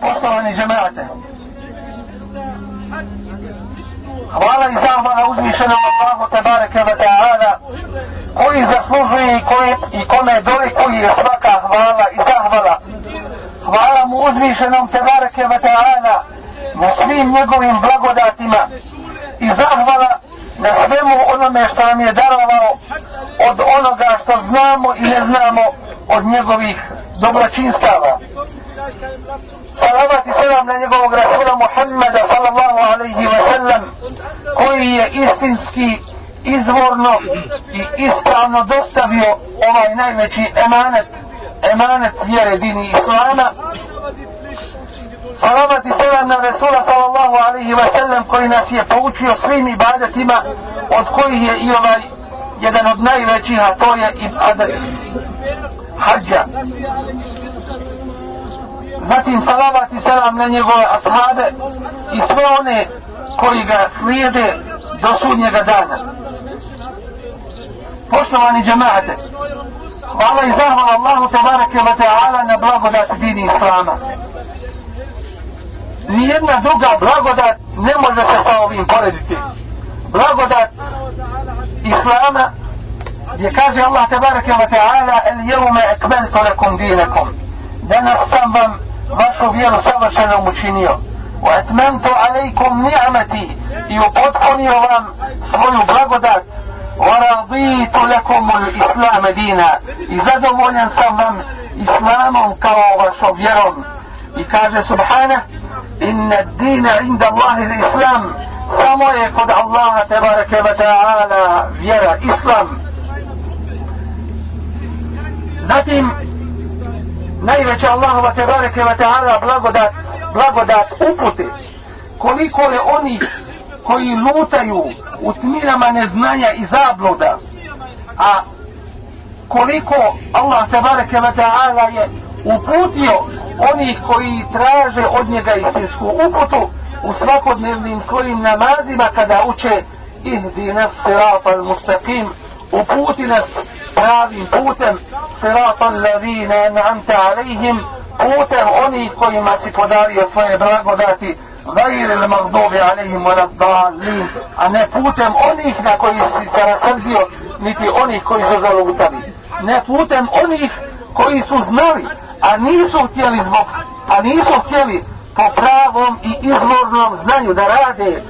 Poštovani džemate, hvala i zahvala uzvišenom Allahu tebareke wa ta'ala koji zaslužuje i, koji, i kome dolikuje svaka hvala i zahvala. Hvala mu uzvišenom tebareke wa ta'ala na svim njegovim blagodatima i zahvala na svemu onome što nam je darovao od onoga što znamo i ne znamo od njegovih dobročinstava. Salavat i selam na njegovog Rasula Muhammeda sallallahu alaihi wa sallam koji je istinski izvorno i ispravno dostavio ovaj najveći emanet emanet vjere dini Islama. Salavat i selam na Rasula sallallahu alaihi wa sallam koji nas je poučio svim ibadetima od kojih je i ovaj jedan od najvećih a to je ibadet hađa zatim salavat i selam na njegove ashabe i sve one koji ga slijede do sudnjega dana. Poštovani džemaate hvala i zahvala Allahu tabareke wa ta'ala na blagodati dini Islama. Nijedna druga blagodat ne može se sa ovim porediti. Blagodat Islama je kaže Allah tabareke wa ta'ala el jevme ekmeltu lekum dinekom danas sam vam vašu vjeru savršenom učinio wa etmentu alejkum ni'mati. I upotpunio vam svoju blagodat. Wa raditu lekum islam dina. I zadovoljan sam vam islamom kao vašom vjerom. I kaže subhana inna dina inda Allahi islam samo je kod Allaha tebareke wa ta'ala vjera islam. Zatim najveća Allahova tebareke wa ta'ala blagodat blagodat upute. Koliko je oni koji lutaju u tminama neznanja i zabluda a koliko Allah tebareke wa ta'ala je uputio onih koji traže od njega istinsku uputu u svakodnevnim svojim namazima kada uče ihdina sirata al-mustaqim uputi nas pravim putem siratan al-ladina an'amta alaihim putem onih kojima si podario svoje blagodati gajir il magdubi alejhim wa dalin a ne putem onih na koji si se rasrzio niti onih koji su zalutali. Ne putem onih koji su znali a nisu htjeli zbog a nisu htjeli po pravom i izvornom znanju da rade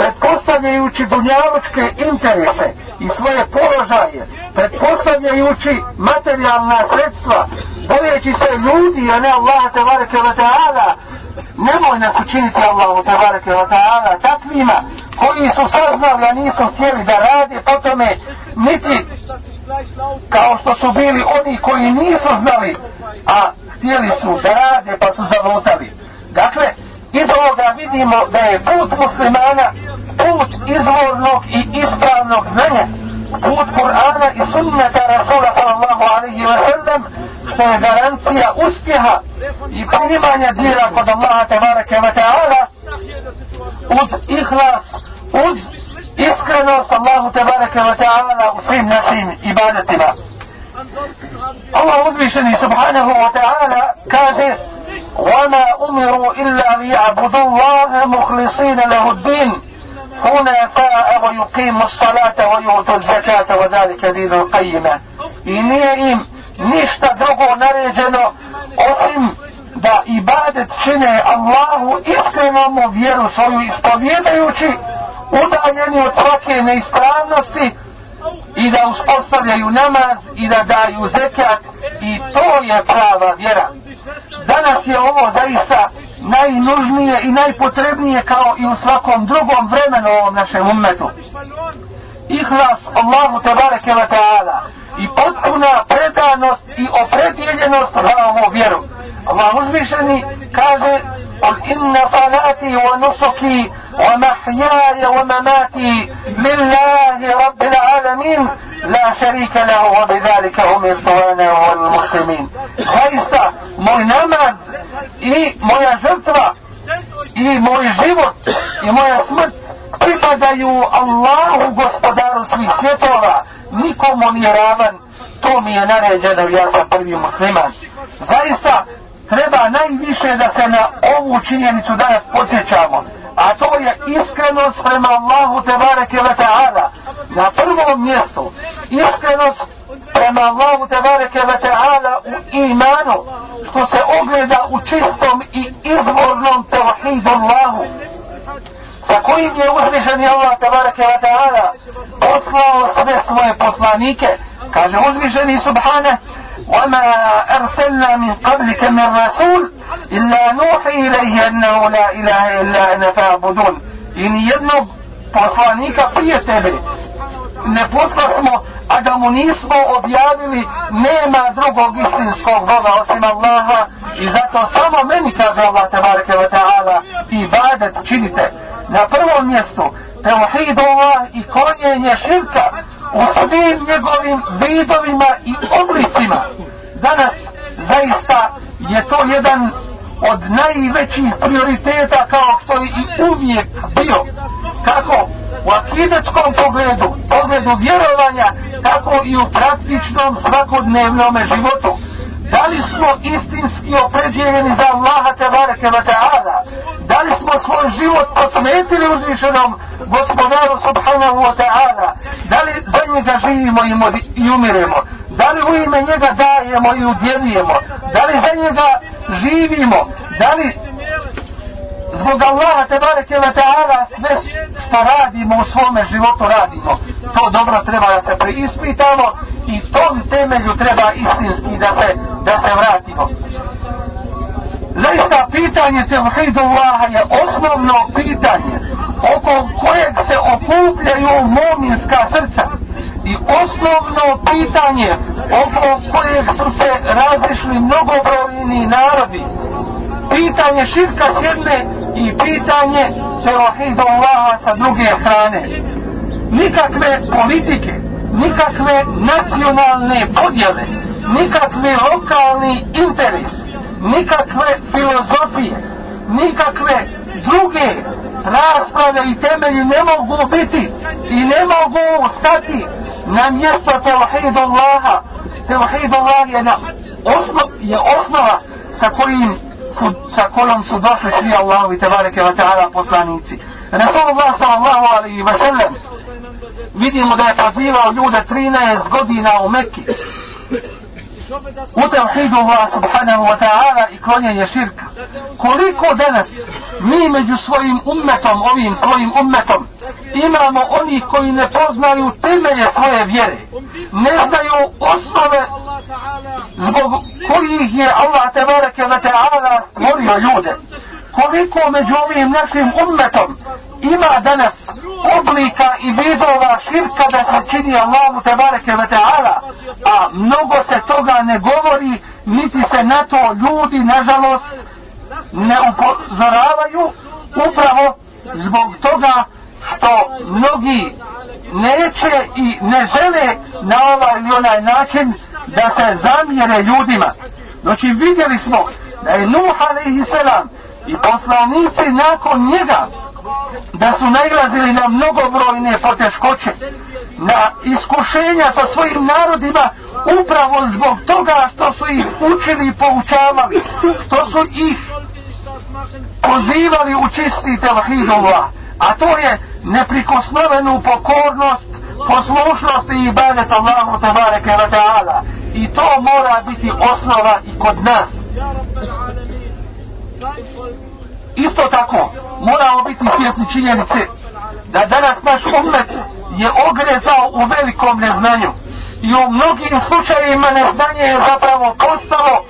pretpostavljajući dunjaločke interese i svoje položaje pretpostavljajući materijalna sredstva bojeći se ljudi a ne Allah tebareke wa ta'ala nemoj nas učiniti Allahu tebareke wa ta'ala takvima koji su saznali a nisu htjeli da rade po tome niti kao što su bili oni koji nisu znali a htjeli su da rade pa su zavutali dakle iz ovoga vidimo da je put muslimana put izvornog i ispravnog znanja. Put Kur'ana i sunnata Rasula sallallahu alaihi wa sallam što je garancija uspjeha i primanja dira kod Allaha tabaraka wa ta'ala uz ihlas uz iskrenost Allahu tabaraka wa ta'ala u svim našim ibadetima. Allah uzvišeni subhanahu wa ta'ala kaže وما أمروا إلا ليعبدوا الله مخلصين له الدين حنفاء ويقيموا الصلاة ويؤتوا الزكاة وذلك دين القيمة إنيه إم نشتا درغو نريجنو osim da ibadet čine Allahu iskrenom vjeru svoju ispovjedajući udaljeni od svake neispravnosti i da uspostavljaju namaz i da daju zekat i to je prava vjera. Danas je ovo zaista najnužnije i najpotrebnije kao i u svakom drugom vremenu ovom našem ummetu. Ihlas Allahu tebareke wa ta'ala i potpuna predanost i opredjeljenost za ovu vjeru. Allah uzvišeni kaže إن صلاتي ونسكي ومحياي ومماتي لله رب العالمين لا شريك له وبذلك هم يرتوانا والمسلمين. هايستا موي نماز إي موي جنترا إي موي جيبوت إي موي أسمت Pripadaju Allahu gospodaru svih svjetova, nikomu nije ravan, to mi je naređeno, ja sam. Zaista, treba najviše da se na ovu činjenicu danas podsjećamo, a to je iskrenost prema Allahu Tebareke ve Ta'ala. Na prvom mjestu, iskrenost prema Allahu Tebareke ve Ta'ala u imanu, što se ogleda u čistom i izvornom tevhidu Allahu sa kojim je uzvišeni Allah tabaraka wa ta'ala poslao sve svoje poslanike kaže uzvišeni subhane وما أرسلنا من قبلك من رسول إلا نوحي إليه أنه لا إله إلا أنا فاعبدون. إن jednog poslanika prije tebe ne posla smo a da mu nismo objavili nema drugog istinskog Boga osim Allaha. I zato samo meni kaže Allah tabaraka wa ta'ala i badet činite. Na prvom mjestu tevhid Allah i konjenje širka u svim njegovim vidovima i oblicima. Danas zaista je to jedan od najvećih prioriteta kao što je i uvijek bio. Kako? U akidetskom pogledu pogledu vjerovanja tako i u praktičnom svakodnevnom životu. Da li smo istinski opredjeljeni za Allaha tebareke wa ta'ala? Da li smo svoj život posmetili uzvišenom gospodaru subhanahu wa ta'ala? Da li za njega živimo i umiremo? Da li u ime njega dajemo i udjelujemo da li za njega živimo? Da li zbog Allaha te bareke ve taala sve što radimo u svome životu radimo. To dobro treba da se preispitamo i tom temelju treba istinski da se da se vratimo. Zaista pitanje tevhidu Allaha je osnovno pitanje oko kojeg se okupljaju mominska srca i osnovno pitanje oko kojeg su se razišli mnogobrojni narodi. Pitanje širka s jedne i pitanje teohidu Allaha sa druge strane. Nikakve politike, nikakve nacionalne podjele, nikakve lokalni interes, nikakve filozofije, nikakve druge rasprave i temelji ne mogu biti i ne mogu stati na mjesto teohidu Allaha. Teohidu Allaha je, na osno, je osnova sa kojim su, sa kojom su došli svi Allahovi tebareke wa ta'ala poslanici. Rasulullah sallallahu alaihi wa sallam vidimo da je pozivao ljude 13 godina u Mekki u tevhidu Allah subhanahu wa ta'ala i klonjenje širka. Koliko danas mi među svojim ummetom, ovim svojim ummetom, imamo oni koji ne poznaju temelje svoje vjere, ne znaju osnove zbog kojih je Allah tebareke wa ta'ala stvorio ljude. Koliko među ovim našim ummetom ima danas oblika i vidova širka da se čini Allahu tebareke wa ta'ala, a mnogo se toga ne govori, niti se na to ljudi, nažalost, ne upozoravaju, upravo zbog toga što mnogi neće i ne žele na ovaj ili onaj način da se zamjere ljudima. Znači vidjeli smo da je Nuh alaihi selam i poslanici nakon njega da su najlazili na mnogobrojne poteškoće, na iskušenja sa svojim narodima upravo zbog toga što su ih učili i poučavali, što su ih pozivali u čisti telahidullah, a to je neprikosnovenu pokornost, poslušnost i ibadet Allahu tabareke wa ta'ala. I to mora biti osnova i kod nas. Isto tako, moramo biti svjesni činjenice da danas naš umet je ogrezao u velikom neznanju. I u mnogim slučajima neznanje je zapravo postalo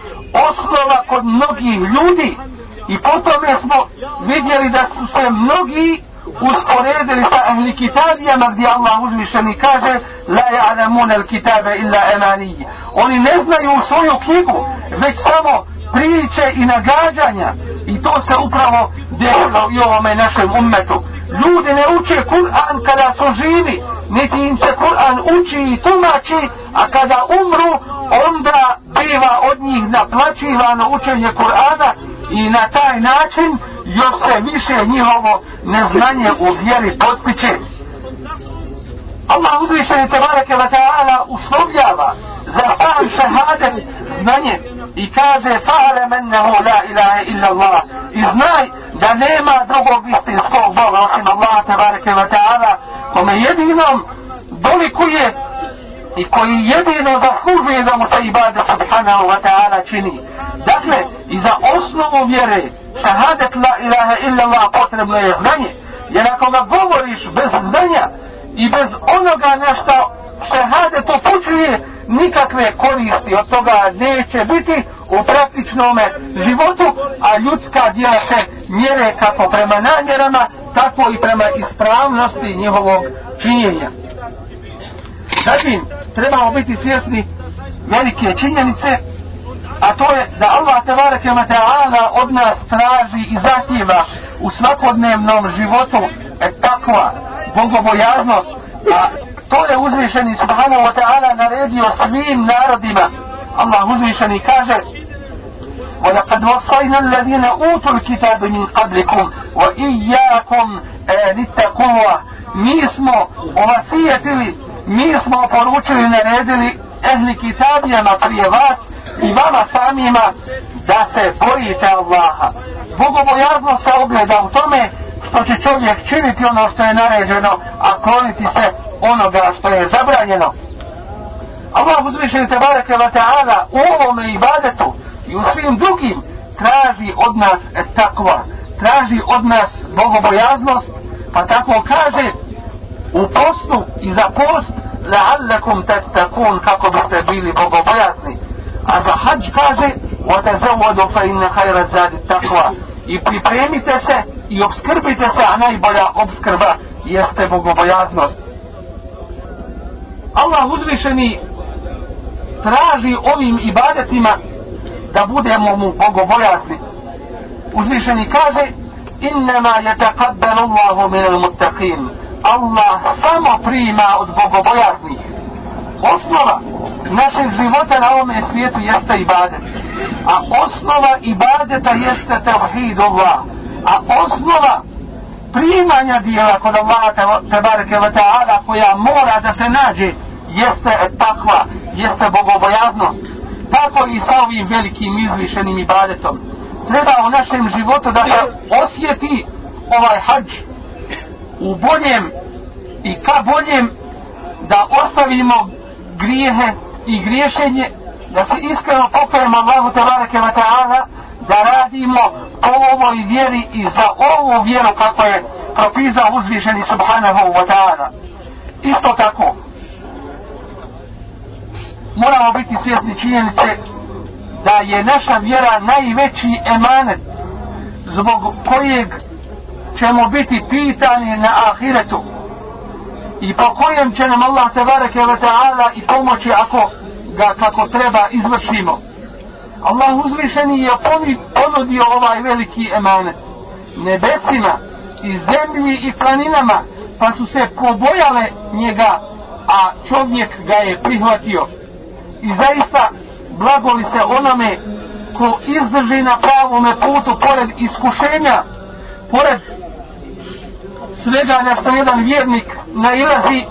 osnova kod mnogih ljudi. I potom smo vidjeli da su se mnogi usporedili sa ehli kitabijama gdje Allah uzmišljeni kaže la ja'lamuna al kitabe illa emanije. Oni ne znaju svoju knjigu, već samo priče i nagađanja i to se upravo desilo i ovome našem ummetu ljudi ne uče Kur'an kada su živi niti im se Kur'an uči i tumači a kada umru onda biva od njih naplaćivano učenje Kur'ana i na taj način još se više njihovo neznanje u vjeri postiče. Allah uzvišeni te barake wa ta'ala uslovljava za sam šehadet znanje i kaže fa'ale mennehu la ilaha illa Allah i znaj da nema drugog istinskog Boga osim Allah tabareke wa ta'ala kome jedinom dolikuje i koji jedino zaslužuje da mu se ibadet subhanahu wa ta'ala čini. Dakle, i za osnovu vjere, šahadet la ilaha illa Allah potrebno je znanje. Jer ako ga govoriš bez znanja i bez onoga nešto šahadet upućuje, nikakve koristi od toga neće biti u praktičnom životu, a ljudska djela se mjere kako prema namjerama, tako i prema ispravnosti njihovog činjenja. Zatim, trebamo biti svjesni velike činjenice, a to je da Allah tebareke ta'ala od nas traži i zahtjeva u svakodnevnom životu et takva, bogobojaznost, a to je uzvišeni subhanahu wa ta'ala naredio svim narodima. Allah uzvišeni kaže وَلَقَدْ وَصَّيْنَا الَّذِينَ أُوتُوا الْكِتَابِ مِنْ قَبْلِكُمْ وَإِيَّاكُمْ لِتَّقُوَ Mi smo ovasijetili mi smo poručili, naredili ehli kitabijama prije vas i vama samima da se bojite Allaha. Bogobojazno se ogleda u tome što će čovjek činiti ono što je naređeno, a kloniti se onoga što je zabranjeno. Allah uzvišeni te bareke wa ta'ala u ovom ibadetu i u svim drugim traži od nas takva, traži od nas bogobojaznost, pa tako kaže u postu i za post la'allakum tattakun kako biste bili bogobojazni a za hađ kaže وَتَزَوَّدُ فَإِنَّ خَيْرَ زَادِ تَقْوَى i pripremite se i obskrbite se a najbolja obskrba jeste bogobojaznost Allah uzvišeni traži ovim ibadetima da budemo mu bogobojazni uzvišeni kaže innama yataqabbalu Allahu min al-muttaqin Allah samo prima od bogobojaznih. Osnova našeg života na ovome svijetu jeste ibadet. A osnova ibadeta jeste tevhid Allah. A osnova primanja dijela kod Allaha tebareke wa ta'ala koja mora da se nađe jeste takva, jeste bogobojaznost. Tako i sa ovim velikim izvišenim ibadetom. Treba u našem životu da se osjeti ovaj hađ u boljem i ka boljem da ostavimo grijehe i griješenje da se iskreno pokajemo Allahu Tebareke wa ta'ala da radimo po ovoj vjeri i za ovu vjeru kako je propizao uzvišeni subhanahu wa ta'ala. Isto tako moramo biti svjesni činjenice da je naša vjera najveći emanet zbog kojeg ćemo biti pitani na ahiretu. I po kojem će nam Allah tebareke ve ta'ala i pomoći ako ga kako treba izvršimo. Allah uzvišeni je ponudio ovaj veliki emanet. Nebesima i zemlji i planinama pa su se pobojale njega a čovjek ga je prihvatio. I zaista blagoli se onome ko izdrži na pravome putu pored iskušenja pored svega na što jedan vjernik nailazi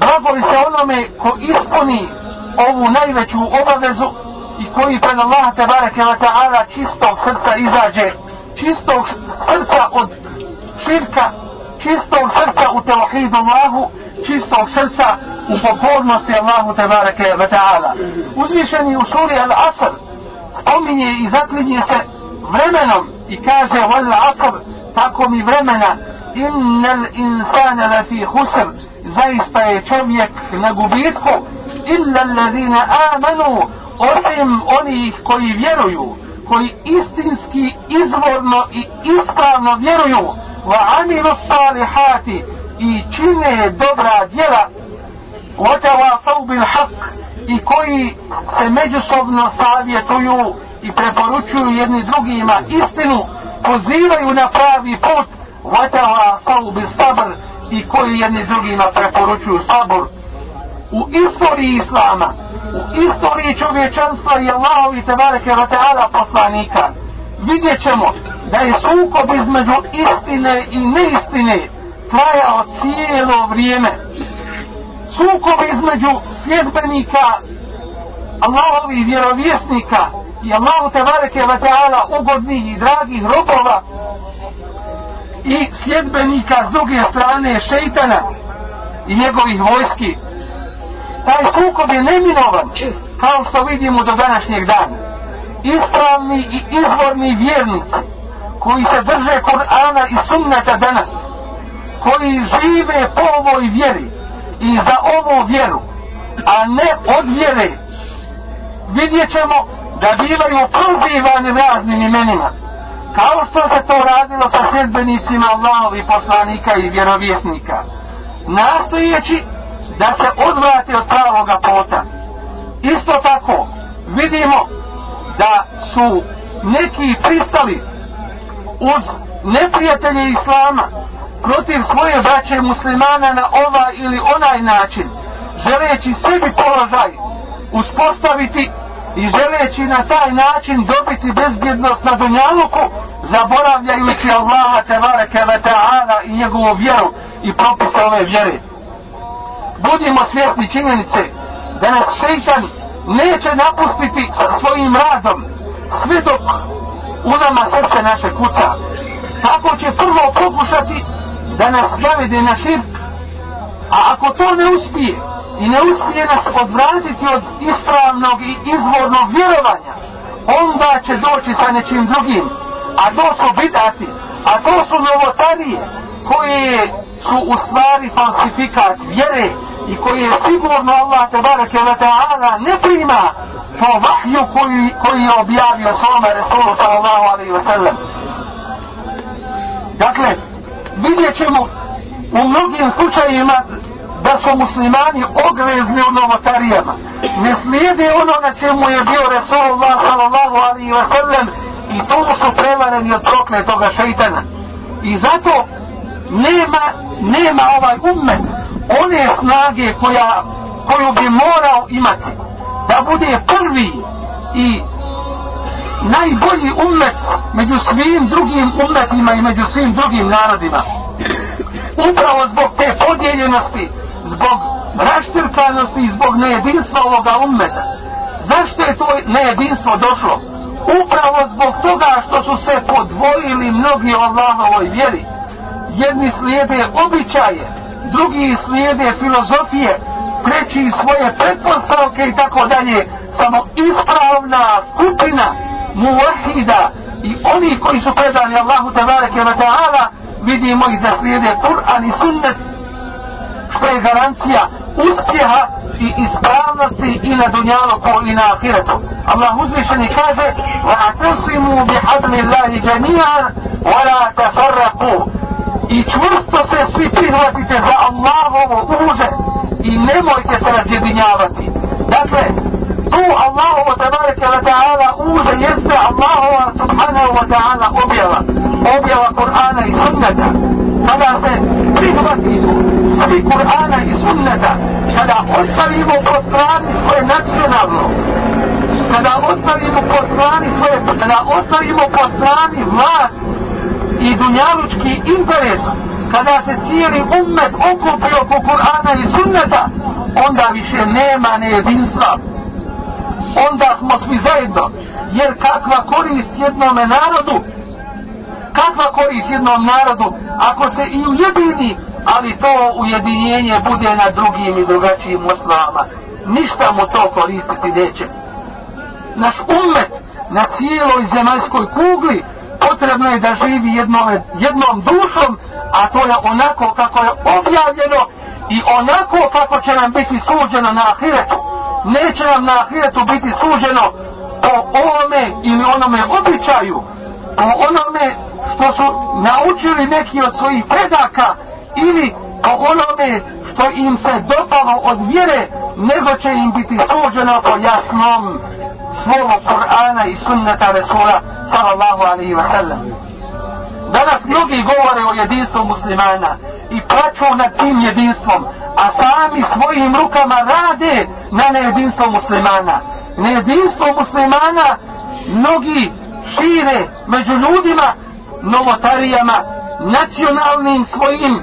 blagovi se onome ko ispuni ovu najveću obavezu i koji pred Allah te bareke wa ta'ala čistog srca izađe čistog srca od širka čistog srca u tevhidu Allahu čistog srca u pokornosti Allahu te bareke wa ta'ala. Uzvišeni u suri Al-Asr spominje i zaklinje se vremenom i kaže vol asr tako mi vremena. Innal insana lafi khusr zaista je čovjek na gubitku. Illa allazina amanu osim onih koji vjeruju koji istinski izvorno i ispravno vjeruju. Wa amilu salihati i čine dobra djela. Wa tawasau bil haq i koji se međusobno savjetuju i preporučuju jedni drugima istinu pozivaju na pravi put vatava saubi sabr i koji jedni drugima preporučuju sabor u istoriji islama u istoriji čovječanstva i Allahovi tebareke wa ta'ala poslanika. Vidjet ćemo da je sukob između istine i neistine trajao cijelo vrijeme. Sukob između sljedbenika Allahovi vjerovjesnika i Allahu tebareke ve ta'ala ugodnih i dragih robova i sljedbenika s druge strane šeitana i njegovih vojski. Taj sukob je neminovan kao što vidimo do današnjeg dana. Ispravni i izvorni vjernici koji se drže Kur'ana i sunneta danas koji žive po ovoj vjeri i za ovu vjeru a ne od vjere. Vidjet ćemo da bivaju prozivani raznim imenima. Kao što se to radilo sa sljedbenicima Allahovi poslanika i vjerovjesnika. Nastojeći da se odvrate od pravoga pota isto tako vidimo da su neki pristali uz neprijatelje Islama protiv svoje braće muslimana na ovaj ili onaj način želeći sebi položaj uspostaviti i želeći na taj način dobiti bezbjednost na dunjaluku zaboravljajući Allaha tebareke ve ta'ala i njegovu vjeru i propise ove vjere. Budimo svjesni činjenice da nas šeitan neće napustiti sa svojim radom sve dok u nama srce naše kuca. Tako će prvo pokušati da nas zavede na širk a ako to ne uspije i ne uspije nas odvratiti od ispravnog i izvornog vjerovanja onda će doći sa nečim drugim. A to su bidati a to su novotarije koje su u stvari falsifikat vjere i koje je sigurno Allah te bareke ve ta'ala ne prima po vahju koji, koji je objavio svome Resulu sallallahu alaihi wa sallam dakle vidjet ćemo u mnogim slučajima da su muslimani ogrezni u novotarijama. Ne slijedi ono na čemu je bio Resulullah sallallahu alaihi wa sallam i to su prevareni od prokletoga šeitana. I zato nema, nema ovaj ummet one snage koja, koju bi morao imati da bude prvi i najbolji ummet među svim drugim ummetima i među svim drugim narodima. Upravo zbog te podijeljenosti, zbog raštirkanosti i zbog nejedinstva ovoga ummeta. Zašto je to nejedinstvo došlo? Upravo zbog toga što su se podvojili mnogi Allahovoj vjeri. Jedni slijede običaje, drugi slijede filozofije, treći svoje pretpostavke i tako dalje. Samo ispravna skupina muvahida i oni koji su predani Allahu tabareke wa ta'ala vidimo ih da slijede Kur'an i sunnet što je garancija uspjeha i ispravnosti i na dunjalu i na ahiretu. Allah uzvišeni kaže وَاَتَصِمُوا بِحَدْمِ اللَّهِ جَمِيعًا وَلَا تَفَرَّقُوا I čvrsto se svi prihvatite za Allahovo uže i nemojte se razjedinjavati. Dakle, tu Allahovo tabareke wa ta'ala uže jeste Allahova subhanahu wa ta'ala objava. Objava Kur'ana i sunneta. Kada se prihvatimo osnovi Kur'ana i sunneta, kada ostavimo po strani svoje nacionalno, kada ostavimo po strani svoje, kada ostavimo po strani vlast i dunjalučki interes, kada se cijeli ummet okupi oko Kur'ana i sunneta, onda više nema nejedinstva onda smo svi zajedno. Jer kakva korist jednome narodu, kakva korist jednom narodu, ako se i ujedini, ali to ujedinjenje bude na drugim i drugačijim osnovama. Ništa mu to koristiti neće. Naš umet na cijeloj zemaljskoj kugli potrebno je da živi jednom, jednom dušom, a to je onako kako je objavljeno i onako kako će nam biti suđeno na ahiretu neće nam na ahiretu biti suđeno po ovome ili onome običaju, po onome što su naučili neki od svojih predaka ili po onome što im se dopalo od vjere, nego će im biti suđeno po jasnom slovu Kur'ana i sunneta Resula sallallahu alaihi wa sallam. Danas mnogi govore o jedinstvu muslimana i plaću nad tim jedinstvom, a sami svojim rukama rade na nejedinstvo muslimana. Nejedinstvo muslimana mnogi šire među ljudima, novotarijama, nacionalnim svojim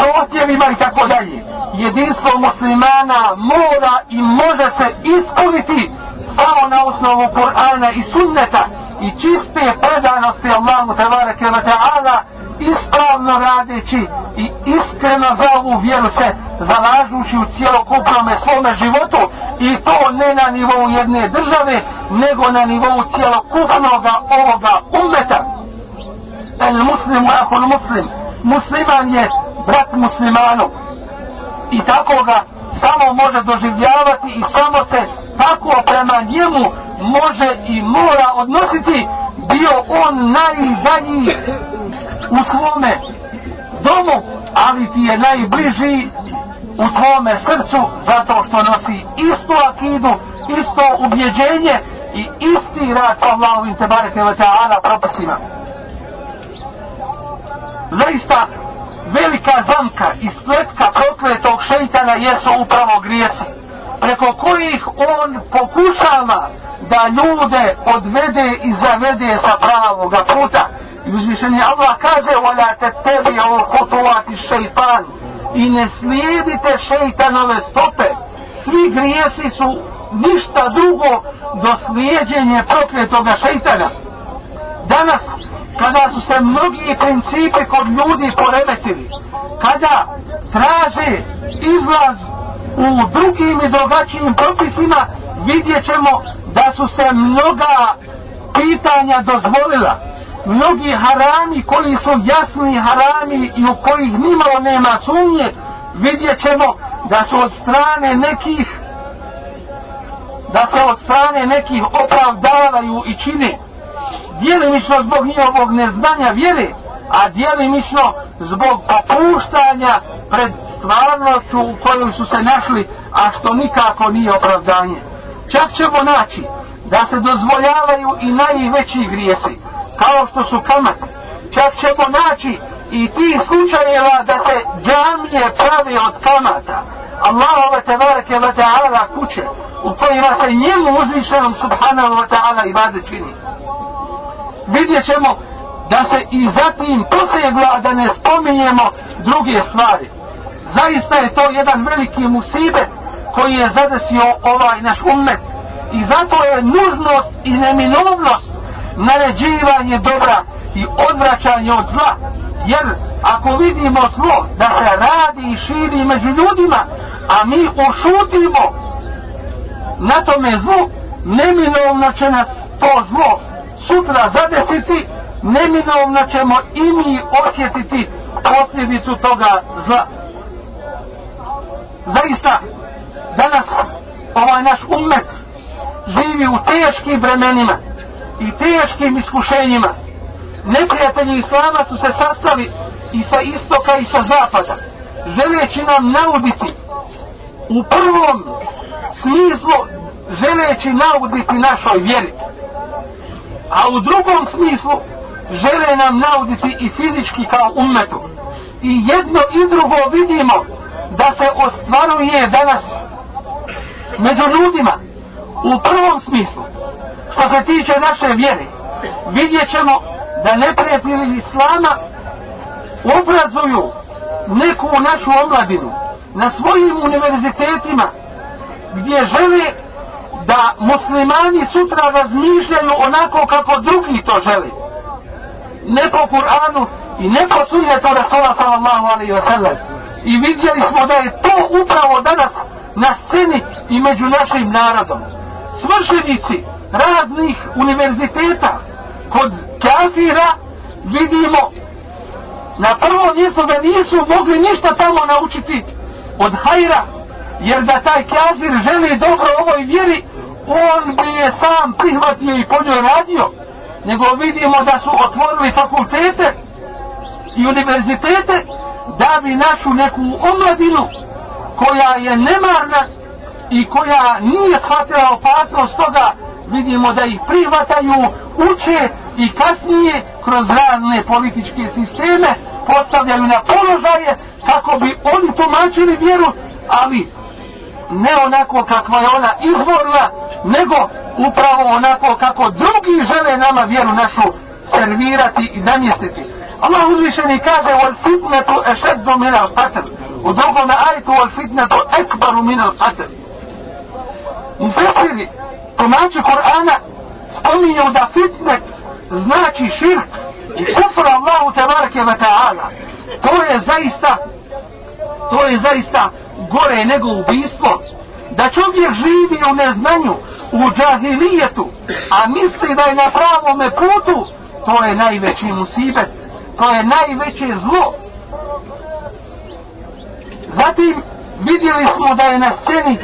a otjevima i tako dalje. jedinstvo muslimana mora i može se ispuniti samo na osnovu Kur'ana i sunneta i čiste predanosti Allahu tebareke ve ta'ala ispravno radeći i iskreno za ovu vjeru se zalažući u cijelokupnome svome životu i to ne na nivou jedne države nego na nivou cijelokupnog ovoga umeta el muslimu ahul muslim musliman je brat muslimanu. I tako ga samo može doživljavati i samo se tako prema njemu može i mora odnositi bio on najzadnji u svome domu ali ti je najbliži u tvome srcu zato što nosi istu akidu isto ubjeđenje i isti rad Allahu Allahovim tebareke wa ta'ala propisima zaista velika zamka i spletka prokletog šeitana jesu upravo grijesi preko kojih on pokušava da ljude odvede i zavede sa pravog puta. I uzvišeni Allah kaže wala tattabi'u khutuwati shaytan i ne slijedite šeitanove stope. Svi grijesi su ništa drugo do slijedjenje prokletoga šeitana. Danas kada su se mnogi principe kod ljudi poremetili, kada traže izlaz u drugim i drugačijim propisima, vidjet ćemo da su se mnoga pitanja dozvolila. Mnogi harami koji su jasni harami i u kojih nimalo nema sumnje, vidjet ćemo da su od strane nekih da se od strane nekih opravdavaju i čine djelimično zbog njihovog neznanja vjere, a djelimično zbog popuštanja pred stvarnoću u kojoj su se našli, a što nikako nije opravdanje. Čak ćemo naći da se dozvoljavaju i najveći grijesi, kao što su kamat. Čak ćemo naći i ti slučajeva da se džamije pravi od kamata. Allahove tebareke wa ta'ala kuće u kojima se njemu uzvišenom subhanahu wa ta'ala ibade čini vidjet ćemo da se i zatim posegla da ne spominjemo druge stvari. Zaista je to jedan veliki musibet koji je zadesio ovaj naš umet i zato je nužnost i neminovnost naređivanje dobra i odvraćanje od zla jer ako vidimo zlo da se radi i širi među ljudima a mi ušutimo na tome zlu neminovno će nas to zlo sutra zadesiti, neminovno ćemo i mi osjetiti posljedicu toga zla. Zaista, danas ovaj naš umet živi u teškim vremenima i teškim iskušenjima. Neprijatelji Islama su se sastali i sa istoka i sa zapada, želeći nam nauditi u prvom smislu želeći nauditi našoj vjeri a u drugom smislu žele nam nauditi i fizički kao umetu. I jedno i drugo vidimo da se ostvaruje danas među ljudima u prvom smislu što se tiče naše vjere vidjet ćemo da neprijatelji islama obrazuju neku našu omladinu na svojim univerzitetima gdje žele da muslimani sutra razmišljaju onako kako drugi to želi. Ne po Kur'anu i ne po sunnetu Rasula sallallahu alaihi wa sallam. I vidjeli smo da je to upravo danas na sceni i među našim narodom. Svršenici raznih univerziteta kod kafira vidimo na prvo mjesto da nisu mogli ništa tamo naučiti od hajra jer da taj kafir želi dobro ovoj vjeri on bi je sam prihvatio i po njoj radio, nego vidimo da su otvorili fakultete i univerzitete da bi našu neku omladinu koja je nemarna i koja nije shvatila opasnost toga vidimo da ih prihvataju, uče i kasnije kroz razne političke sisteme postavljaju na položaje kako bi oni tumačili vjeru, ali ne onako kakva je ona izvorna, nego upravo onako kako drugi žele nama vjeru našu servirati i namjestiti. Allah uzvišeni kaže wal fitnetu ešeddu mina qatl. u drugom ajtu al fitnetu ekbaru min al qatl Mufesiri, tumači Kur'ana, spominju da fitnet znači širk i kufr Allahu tebareke wa ta'ala. To je zaista, to je zaista gore nego ubistvo, Da čovjek živi u neznanju, u džahilijetu, a misli da je na pravome putu, to je najveći musibet, to je najveće zlo. Zatim vidjeli smo da je na sceni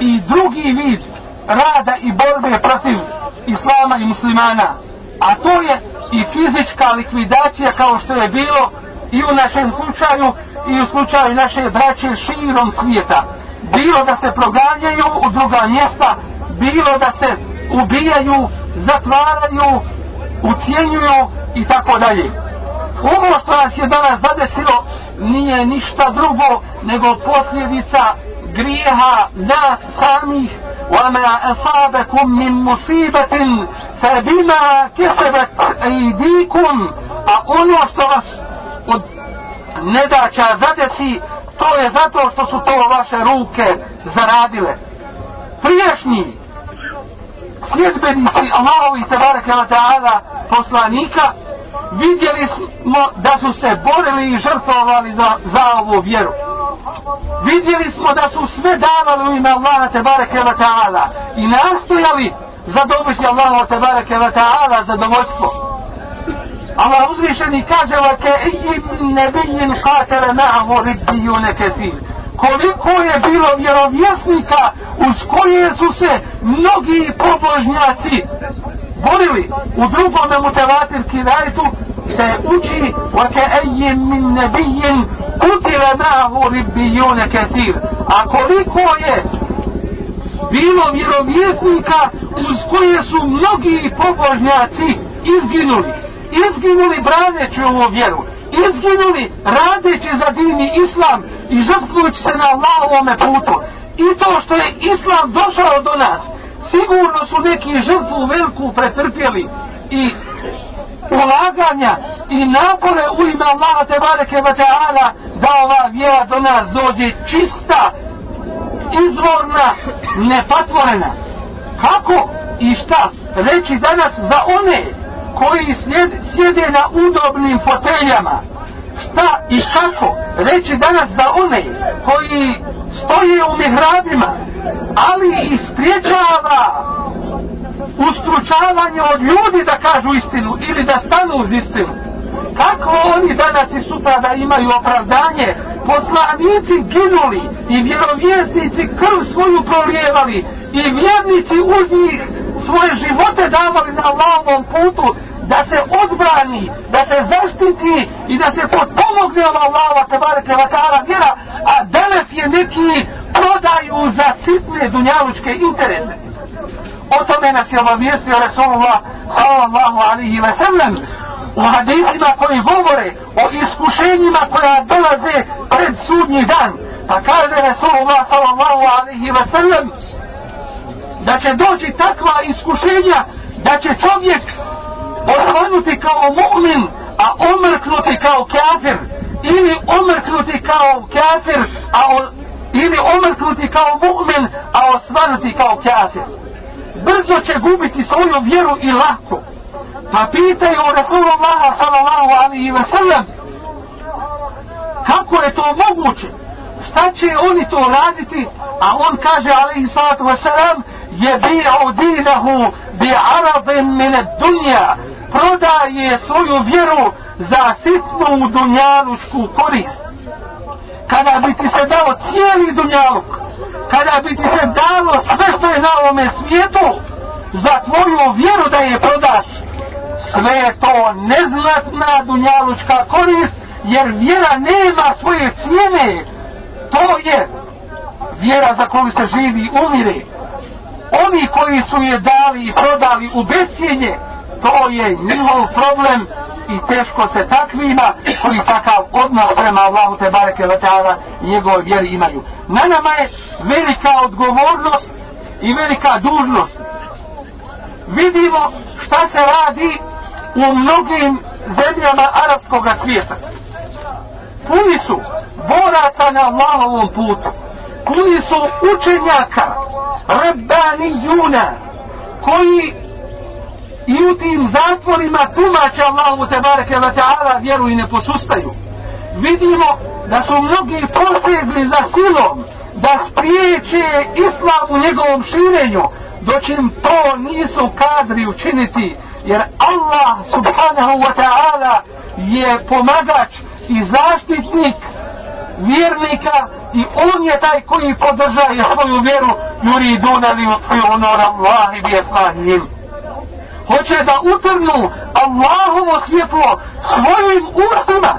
i drugi vid rada i borbe protiv islama i muslimana. A to je i fizička likvidacija kao što je bilo i u našem slučaju i u slučaju naše braće širom svijeta. Bilo da se proganjaju u druga mjesta, bilo da se ubijaju, zatvaraju, ucijenjuju i tako dalje. Ovo što nas je danas zadesilo nije ništa drugo nego posljedica grijeha nas samih وما أصابكم من مصيبة فبما كسبت أيديكم a ono što vas od nedaća zadesi to je zato što su to vaše ruke zaradile. Priješnji sljedbenici Allahovi tebareke wa ta'ala poslanika vidjeli smo da su se borili i žrtvovali za, za ovu vjeru. Vidjeli smo da su sve davali u ime Allaha tebareke wa ta'ala i nastojali zadovoljiti Allaha tebareke wa ta'ala zadovoljstvo. Allah uzvišeni kaže wa ke ijim nebijin katele ma'ahu ribbijune ketir koliko je bilo vjerovjesnika uz koje su se mnogi pobožnjaci borili? U drugome mutevatir kirajtu se uči wa ke ijim min nebijin kutile ma'ahu ribbijune ketir a koliko je bilo vjerovjesnika uz koje su mnogi pobožnjaci izginuli? Izginuli braneći ovu vjeru izginuli radeći za dini islam i žrtvujući se na Allahovome putu. I to što je islam došao do nas sigurno su neki žrtvu veliku pretrpjeli i ulaganja i napore u ime Allaha te bareke wa ta'ala da ova vjera do nas dođe čista izvorna nepatvorena. Kako i šta reći danas za one koji sjede, sjede na udobnim foteljama. Šta i kako? Reći danas za one koji stoje u mihrabima ali i spriječava ustručavanje od ljudi da kažu istinu ili da stanu uz istinu kako oni danas i sutra da imaju opravdanje poslanici ginuli i vjerovjesnici krv svoju prolijevali i vjernici uz njih svoje živote davali na Allahovom putu da se odbrani, da se zaštiti i da se potpomogne ova Allahova tebareke vakara vjera, a danas je neki prodaju za sitne dunjalučke interese. O tome nas je obavijestio Resulullah sallallahu alihi wa sallam u hadisima koji govore o iskušenjima koja dolaze pred sudnji dan. Pa kaže Resulullah sallallahu alaihi wa sallam da će doći takva iskušenja da će čovjek osvanuti kao mu'min, a omrknuti kao kafir, ili omrknuti kao kafir, a o, ili omrknuti kao mu'min, a osvanuti kao kafir. Brzo će gubiti svoju vjeru i lako. Pa pitaju Rasulullah sallallahu alaihi wa sallam, kako je to moguće? Šta će oni to raditi? A on kaže alaihi sallatu wa sallam, je bi'u dinahu bi aradin mine dunja, prodaje svoju vjeru za sitnu dunjalušku korist. Kada bi ti se dao cijeli dunjaluk, kada bi ti se dalo sve što je na ovome svijetu, za tvoju vjeru da je prodaš, sve je to neznatna dunjalučka korist, jer vjera nema svoje cijene. To je vjera za koju se živi i umire. Oni koji su je dali i prodali u besjenje, to je njihov problem i teško se takvima koji takav odnos prema Allahu te bareke letala i njegove vjeri imaju. Na nama je velika odgovornost i velika dužnost. Vidimo šta se radi u mnogim zemljama arapskog svijeta. Puni su boraca na Allahovom putu, koji su učenjaka, rebani juna, koji i u tim zatvorima tumače Allahu te bareke wa ta'ala vjeru i ne posustaju. Vidimo da su mnogi posegli za silom da spriječe islam u njegovom širenju, doćim to nisu kadri učiniti, jer Allah subhanahu wa ta'ala je pomagač i zaštitnik vjernika i on je taj koji podržaje svoju vjeru juri dunali u tvoju onora Allahi bi efahim hoće da utrnu Allahovo svjetlo svojim ustima.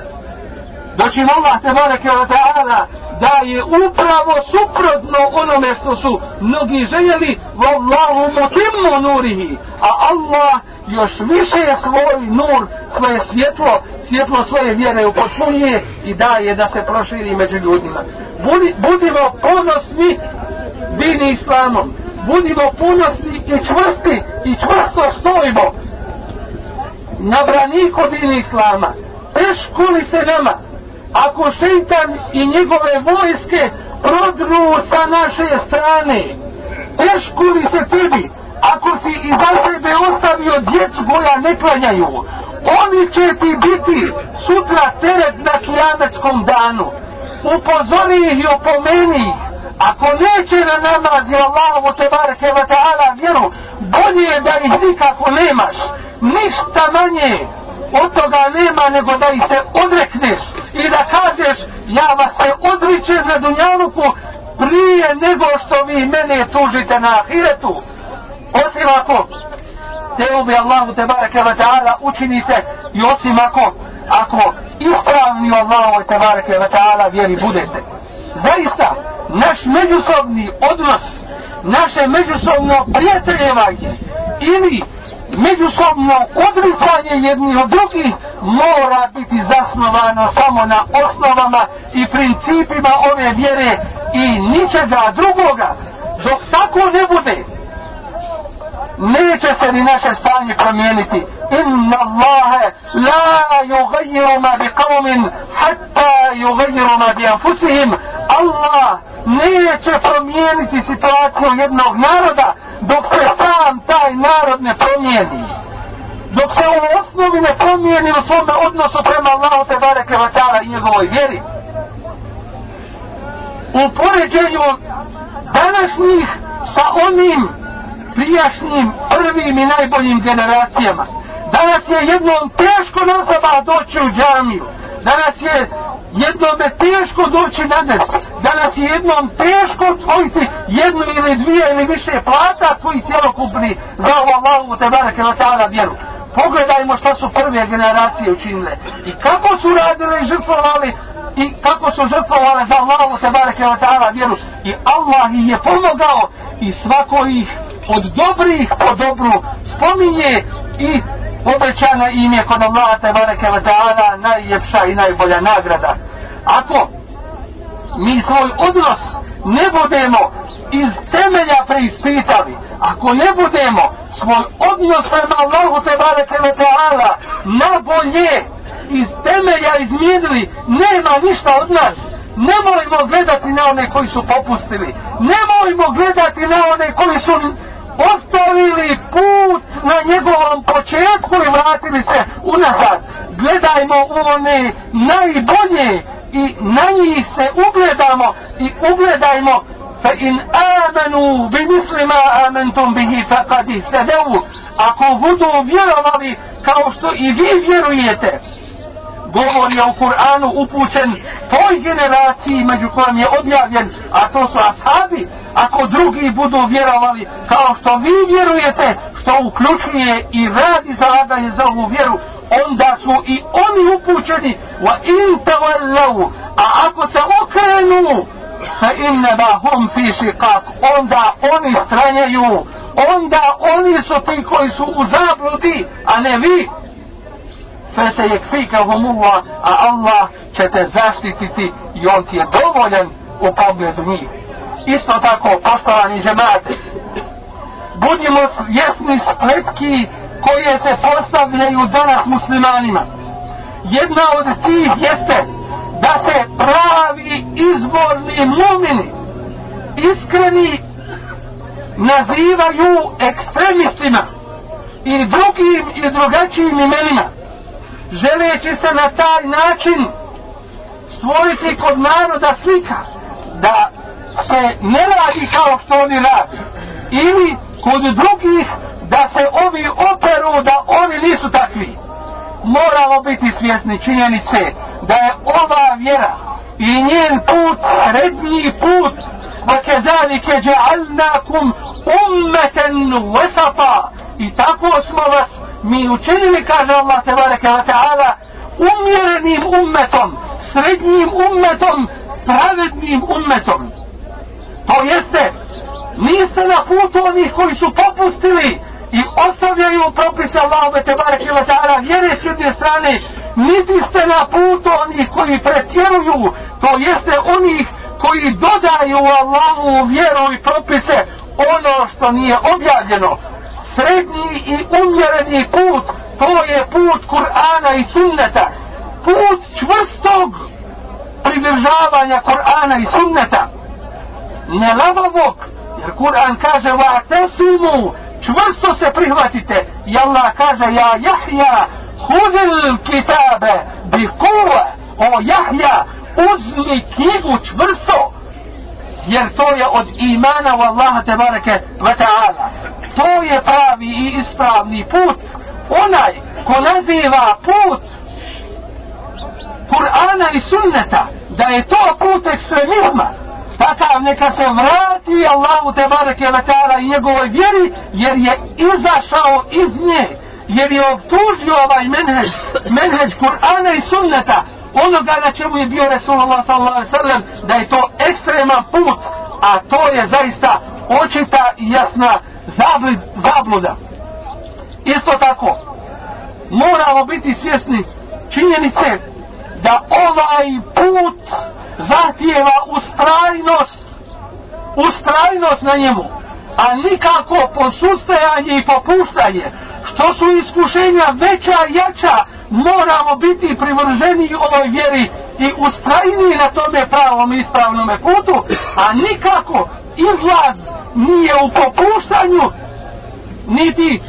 Doći Allah te bareke wa ta'ala da je upravo suprotno onome što su mnogi željeli vallahu mutimmu nurihi. A Allah još više svoj nur svoje svjetlo svjetlo svoje vjere upotpunije i daje da se proširi među ljudima. Budi, budimo ponosni dini islamom. Budimo ponosni i čvrsti i čvrsto stojimo na braniku dini islama. Teško li se nama ako šeitan i njegove vojske prodru sa naše strane teško li se tebi? Ako si iza sebe ostavio djecu koja ne klanjaju oni će ti biti sutra teret na kijametskom danu. Upozori ih i opomeni ih. Ako neće na namaz i Allahovu te bareke wa ta'ala vjeru bolje je da ih nikako nemaš. Ništa manje od toga nema nego da ih se odrekneš i da kažeš ja vas se odričem na dunjaluku prije nego što vi mene tužite na ahiretu. Osim ako te ubi Allahu te bareke wa ta'ala učinite i osim ako ako ispravni Allahu te bareke wa ta'ala vjeri budete. Zaista naš međusobni odnos naše međusobno prijateljevanje ili međusobno odricanje jednih od drugih mora biti zasnovano samo na osnovama i principima ove vjere i ničega drugoga. Dok tako ne bude neće se ni naše stanje promijeniti. Inna Allahe la yugayiru ma bi qavmin hatta yugayiru ma bi anfusihim. Allah neće promijeniti situaciju jednog naroda dok se sam taj narod ne promijeni. Dok se u osnovi ne promijeni u svome odnosu prema Allahu te bareke vatala i njegovoj vjeri. U poređenju današnjih sa onim prijašnjim prvim i najboljim generacijama. Danas je jednom teško nazaba doći u džamiju. Danas je jednom je teško doći na des danas je jednom teško osvojiti jednu ili dvije ili više plata svoj cjelokupni za ovu Allahovu te barake na ta'ala vjeru. Pogledajmo šta su prve generacije učinile i kako su radile i žrtvovali i kako su žrtvovali za Allahovu te barake na ta'ala vjeru. I Allah ih je pomogao i svako ih od dobrih po dobru spominje i obećana im je kod Allaha te bareke ve taala najljepša i najbolja nagrada. Ako mi svoj odnos ne budemo iz temelja preispitali ako ne budemo svoj odnos prema Allahu te bareke ve taala na iz temelja izmijenili nema ništa od nas. Nemojmo gledati na one koji su popustili. Nemojmo gledati na one koji su ostavili put na njegovom početku i vratili se unazad. Gledajmo u one najbolje i na njih se ugledamo i ugledajmo fa in amanu bi mislima amantum bihi fa kad ihtadevu ako budu vjerovali kao što i vi vjerujete govor je u Kur'anu upućen toj generaciji među kojom je objavljen, a to su ashabi, ako drugi budu vjerovali kao što vi vjerujete, što uključuje i radi zalaganje za ovu vjeru, onda su i oni upućeni wa in tawallu a ako se okrenu fa inneba hum fi shiqaq, onda oni stranjaju, onda oni su ti koji su u zabludi, a ne vi, fese je kfika humullah, a Allah će te zaštititi i on ti je dovoljan u pogledu njih. Isto tako, poštovani žemate, budimo jesni spletki koje se postavljaju danas muslimanima. Jedna od tih jeste da se pravi izborni mumini iskreni nazivaju ekstremistima i drugim i drugačijim imenima želeći se na taj način stvoriti kod naroda slika da se ne radi kao što oni radi ili kod drugih da se ovi operu da oni nisu takvi moramo biti svjesni činjenice da je ova vjera i njen put srednji put وكذلك جعلناكم أمة وسطا i tako smo vas mi učinili kaže Allah tebareke wa ta'ala umjerenim ummetom srednjim ummetom pravednim ummetom. To jeste niste na putu onih koji su popustili i ostavljaju propise Allahove tebareke wa ta'ala vjere s jedne strane niti ste na putu onih koji pretjeruju to jeste onih koji dodaju Allahu vjeru i propise ono što nije objavljeno srednji i umjereni put to je put Kur'ana i sunneta. Put čvrstog pridržavanja Kur'ana i sunneta. Ne lavavog, jer Kur'an kaže va tesimu čvrsto se prihvatite. I Allah kaže ja Jahja hudil kitabe bi kuva o Jahja uzmi knjigu čvrsto jer to je od imana u Allaha te bareke ve ta'ala to je pravi i ispravni put. Onaj ko naziva put Kur'ana i sunneta da je to put ekstremizma takav neka se vrati Allahu te bareke ta'ala i njegovoj vjeri jer je izašao iz nje jer je obtužio ovaj menheđ menheđ Kur'ana i sunneta onoga na čemu je bio Resulullah sallallahu alaihi sallam da je to ekstreman put a to je zaista očita i jasna zablud, zabluda. Isto tako moramo biti svjesni činjenice da ovaj put zahtijeva ustrajnost ustrajnost na njemu a nikako posustajanje i popuštanje. Što su iskušenja veća i jača moramo biti privrženi ovoj vjeri i ustrajni na tome pravom ispravnom putu, a nikako izlaz nije u popuštanju, niti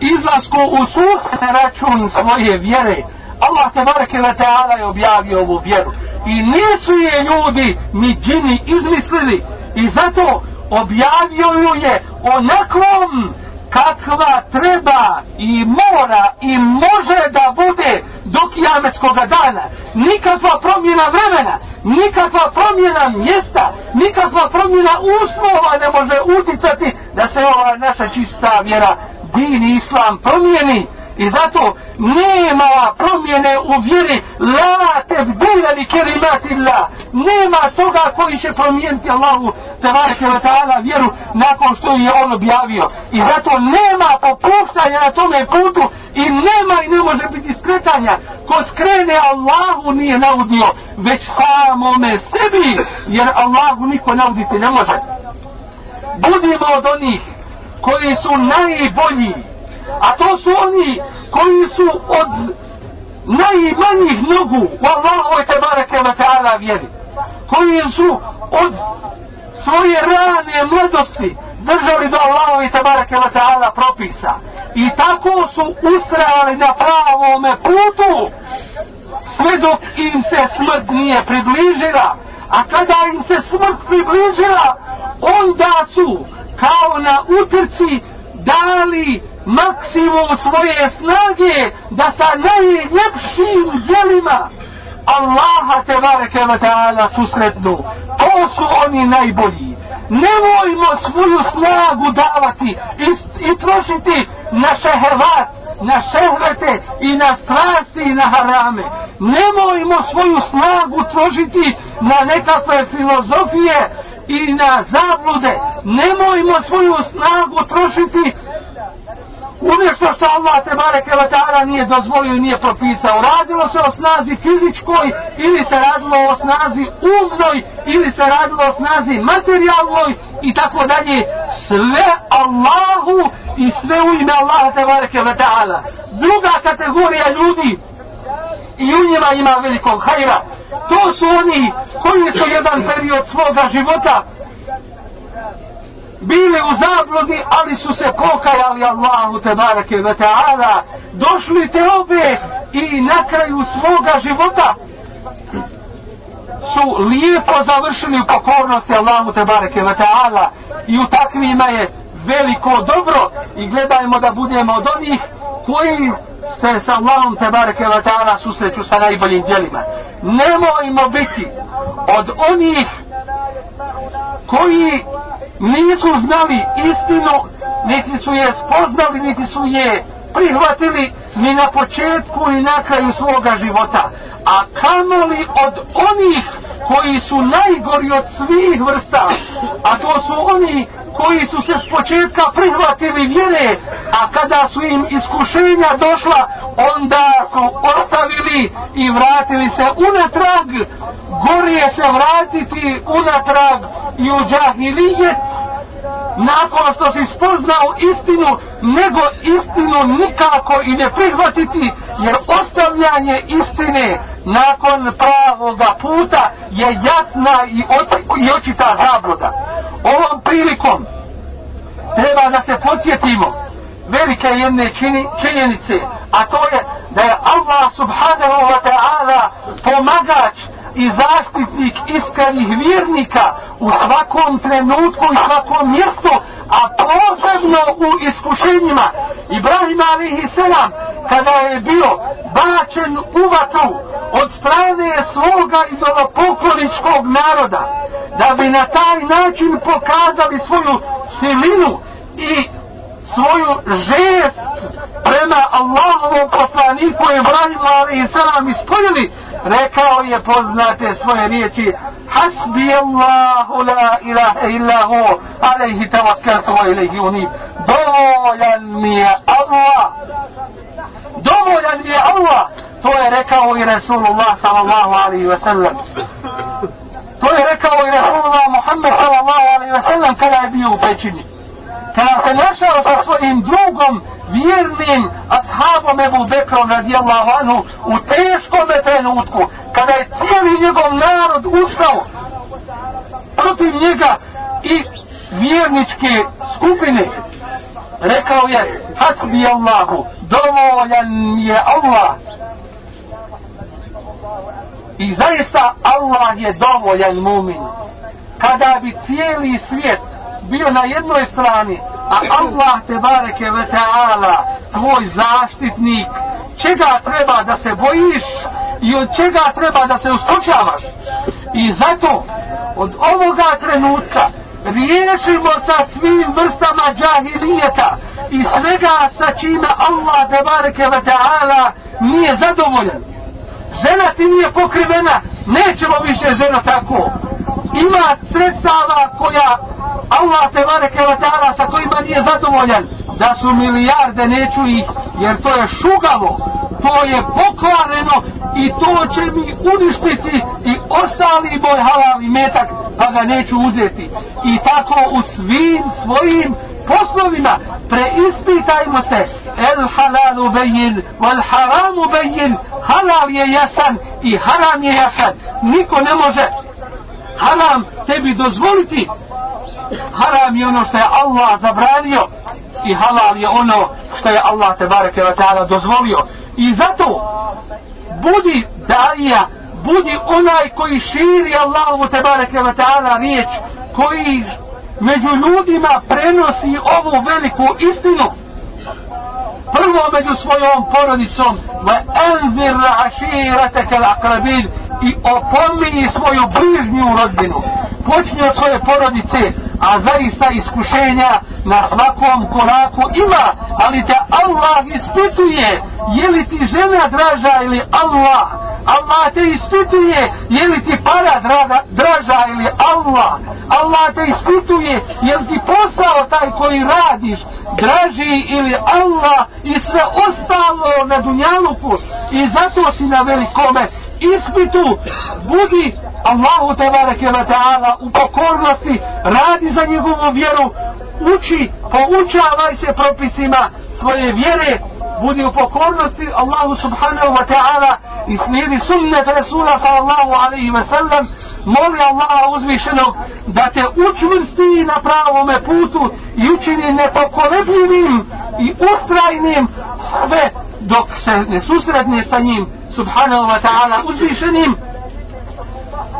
izlasku u suh račun svoje vjere. Allah te bareke ve taala je objavio ovu vjeru i nisu je ljudi ni džini izmislili i zato objavio ju je onakvom kakva treba i mora i može da bude do kijametskog dana. Nikakva promjena vremena, nikakva promjena mjesta, nikakva promjena uslova ne može uticati da se ova naša čista vjera, din islam promijeni. I zato nema promjene u vjeri la tebdila li kerimati la. Nema toga koji će promijeniti Allahu tebareke wa ta'ala vjeru nakon što je on objavio. I zato nema popuštanja na tome putu i nema i ne može biti skretanja. Ko skrene Allahu nije naudio, već samome sebi, jer Allahu niko nauditi ne može. Budimo od onih koji su najbolji a to su oni koji su od najmanjih nogu u Allahove tebareke wa ta'ala vjeri koji su od svoje rane mladosti držali do Allahove tebareke wa ta'ala propisa. I tako su ustrajali na pravome putu sve dok im se smrt nije približila. A kada im se smrt približila onda su kao na utrci dali maksimum svoje snage da sa najljepšim djelima Allaha te bareke ve ta'ala susretnu. To su oni najbolji. Nemojmo svoju snagu davati i, i trošiti na šehevat, na šehvete i na strasti i na harame. Nemojmo svoju snagu trošiti na nekakve filozofije i na zablude. Nemojmo svoju snagu trošiti u što Allah te bareke wa ta'ala nije dozvolio i nije propisao. Radilo se o snazi fizičkoj ili se radilo o snazi umnoj ili se radilo o snazi materijalnoj i tako dalje. Sve Allahu i sve u ime Allah te bareke wa ta'ala. Druga kategorija ljudi i u njima ima velikog hajra to su oni koji su jedan period svoga života bile u zabludi, ali su se pokajali Allahu te bareke ve ta'ala, došli te obe i na kraju svoga života su lijepo završili u pokornosti Allahu te bareke ve ta'ala. I u takvima je veliko dobro. I gledajmo da budemo od onih koji se sa Allahom te bareke ve ta'ala susreću sa najboljim djelima. Nemojmo biti od onih koji nisu znali istinu, niti su je spoznali, niti su je prihvatili ni na početku ni na kraju svoga života. A kamoli od onih koji su najgori od svih vrsta, a to su oni koji su se s početka prihvatili vjere, a kada su im iskušenja došla, onda su ostavili i vratili se unatrag, gorije se vratiti unatrag i u džahilijet, nakon što si spoznao istinu, nego istinu nikako i ne prihvatiti, jer ostavljanje istine nakon pravoga puta je jasna i, oči, i očita zabluda. Ovom prilikom treba da se podsjetimo velike jedne čini, činjenice, a to je da je Allah subhanahu wa ta'ala pomagač i zaštitnik iskrenih vjernika u svakom trenutku i svakom mjestu, a posebno u iskušenjima. Ibrahim alihi selam, kada je bio bačen u vatru od strane svoga idolopokloničkog naroda, da bi na taj način pokazali svoju silinu i svoju žest prema Allahovom poslaniku Ibrahimu alihi salam ispunili, rekao je poznate svoje riječi Hasbi Allahu la ilaha illa hu alaihi tavakkatu wa ilaihi unib. Dovoljan mi je Allah dovoljan mi je Allah. To je rekao i Rasulullah sallallahu alaihi wa sallam. To je rekao i Rasulullah Muhammed sallallahu alaihi wa sallam kada je bio u pećini. Pa ako našao sa svojim drugom vjernim ashabom Ebu Bekrom radijallahu anhu u teškom trenutku kada je cijeli njegov narod ustao protiv njega i vjerničke skupine rekao je hasbi Allahu dovoljan je Allah. I zaista Allah je dovoljan mumin. Kada bi cijeli svijet bio na jednoj strani, a Allah te bareke ve ta'ala, tvoj zaštitnik, čega treba da se bojiš i od čega treba da se ustočavaš. I zato, od ovoga trenutka, riješimo sa svim vrstama džahilijeta i svega sa čime Allah te bareke ve ta'ala nije zadovoljan. Žena ti nije pokrivena, nećemo više ženo tako. Ima sredstava koja Allah te vareke wa sa kojima nije zadovoljan da su milijarde neću ih jer to je šugavo to je pokvareno i to će mi uništiti i ostali moj halal i metak pa ga neću uzeti i tako u svim svojim poslovima preispitajmo se. El halalu bejin wal haramu bejin halal je jasan i haram je jasan. Niko ne može haram tebi dozvoliti. Haram je ono što je Allah zabranio i halal je ono što je Allah te bareke wa ta'ala dozvolio. I zato budi daija budi onaj koji širi Allahu te bareke wa ta'ala riječ koji među ljudima prenosi ovu veliku istinu. Prvo među svojom porodicom wa anzir aširataka al-aqrabin i opominji svoju bližnju rodbinu. Počni od svoje porodice a zaista iskušenja na svakom koraku ima ali te Allah ispituje je li ti žena draža ili Allah? Allah te ispituje je li ti para draga, draža ili Allah. Allah te ispituje je li ti posao taj koji radiš draži ili Allah i sve ostalo na dunjaluku. I zato si na velikome ispitu. Budi Allahu te bareke ve taala u pokornosti radi za njegovu vjeru uči poučavaj se propisima svoje vjere budi u pokornosti Allahu subhanahu wa ta'ala i slijedi sunnet Rasula sallallahu alaihi wa sallam moli Allaha uzvišenog da te učvrsti na pravome putu i učini nepokolebljivim i ustrajnim sve dok se ne susretne sa njim subhanahu wa ta'ala uzvišenim.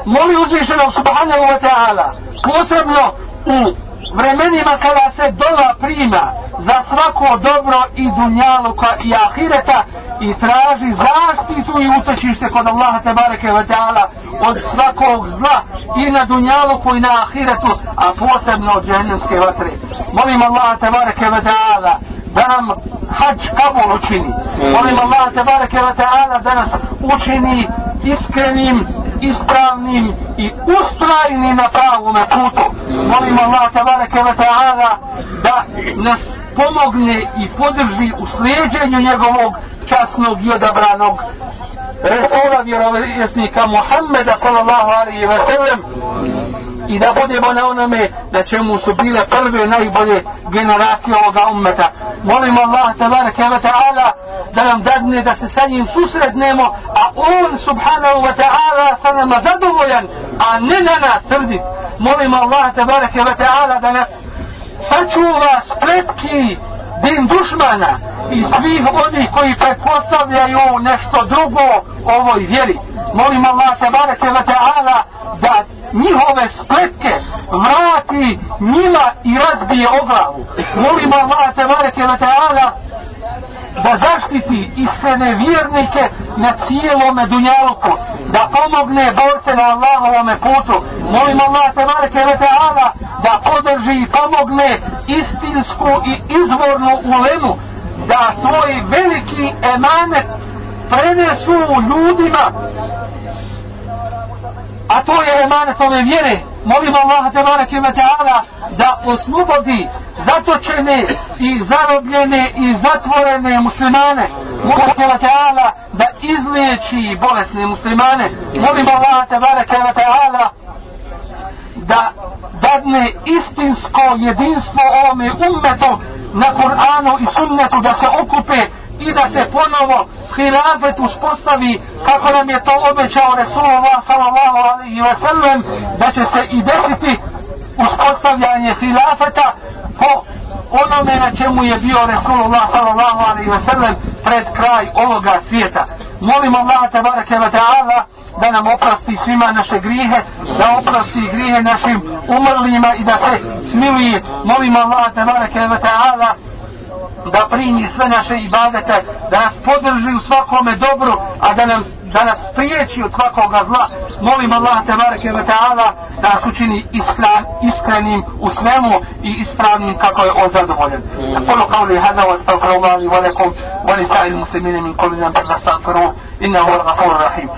Moli uzvišenog subhanahu wa ta'ala posebno u vremenima kada se dova prima za svako dobro i dunjaluka i ahireta i traži zaštitu i utočište kod Allaha tebareke wa ta'ala od svakog zla i na dunjaluku i na ahiretu a posebno od džahnemske vatre. Molim Allaha te bareke ta'ala da nam hađ kabul učini. Molim Allaha tebareke wa ta'ala da nas učini iskrenim ispravnim i ustrajnim na pravom putu. Molim Allah tabareke wa ta'ala da nas pomogne i podrži u slijedjenju njegovog časnog i odabranog Resula vjerovjesnika Muhammeda sallallahu alaihi ve sellem i da budemo na onome da čemu su bile prve najbolje generacije ovoga ummeta. Molim Allah tabaraka wa ta'ala da nam dadne da se sa njim susretnemo, a on subhanahu wa ta'ala sa nama zadovoljan, a ne na nas srdit. Molim Allah tabaraka wa ta'ala da nas sačuva spletki din dušmana i svih onih koji predpostavljaju nešto drugo ovoj vjeri. Molim Allah tabaraka wa ta'ala da njihove spletke vrati njima i razbije o glavu. Molim Allah tabaraka wa ta'ala da zaštiti iskrene vjernike na cijelome dunjaluku, da pomogne borce na Allahovome putu. Molim Allah tabaraka wa ta'ala da podrži i pomogne istinsku i izvornu ulemu, da svoj veliki emanet prenesu ljudima a to je emanet ove vjere molim Allah te barake ta'ala da oslobodi zatočene i zarobljene i zatvorene muslimane. Molim Allah ta'ala da izliječi bolesne muslimane. Molim Allah te barake ta'ala da dadne istinsko jedinstvo ovome ummetu na Kur'anu i sunnetu da se okupe i da se ponovo hilafet uspostavi kako nam je to obećao Resulullah sallallahu alaihi wa sallam da će se i desiti uspostavljanje hilafeta po onome na čemu je bio Resulullah sallallahu alaihi wa sallam pred kraj ovoga svijeta. Molim Allah tabaraka wa ta'ala da nam oprosti svima naše grihe, da oprosti grihe našim umrlima i da se smiluje. Molim Allah tabaraka wa ta'ala da primi sve naše ibadete, da nas podrži u svakome dobru, a da nam da nas spriječi od svakoga zla. Molim Allah te bareke ve taala da nas učini iskren, iskrenim u svemu i ispravnim kako je on zadovoljen. Qulu qawli hadha wa astaghfirullahi wa lakum wa lisa'il muslimina min kulli dhanbin fastaghfiruhu innahu huwal ghafurur rahim.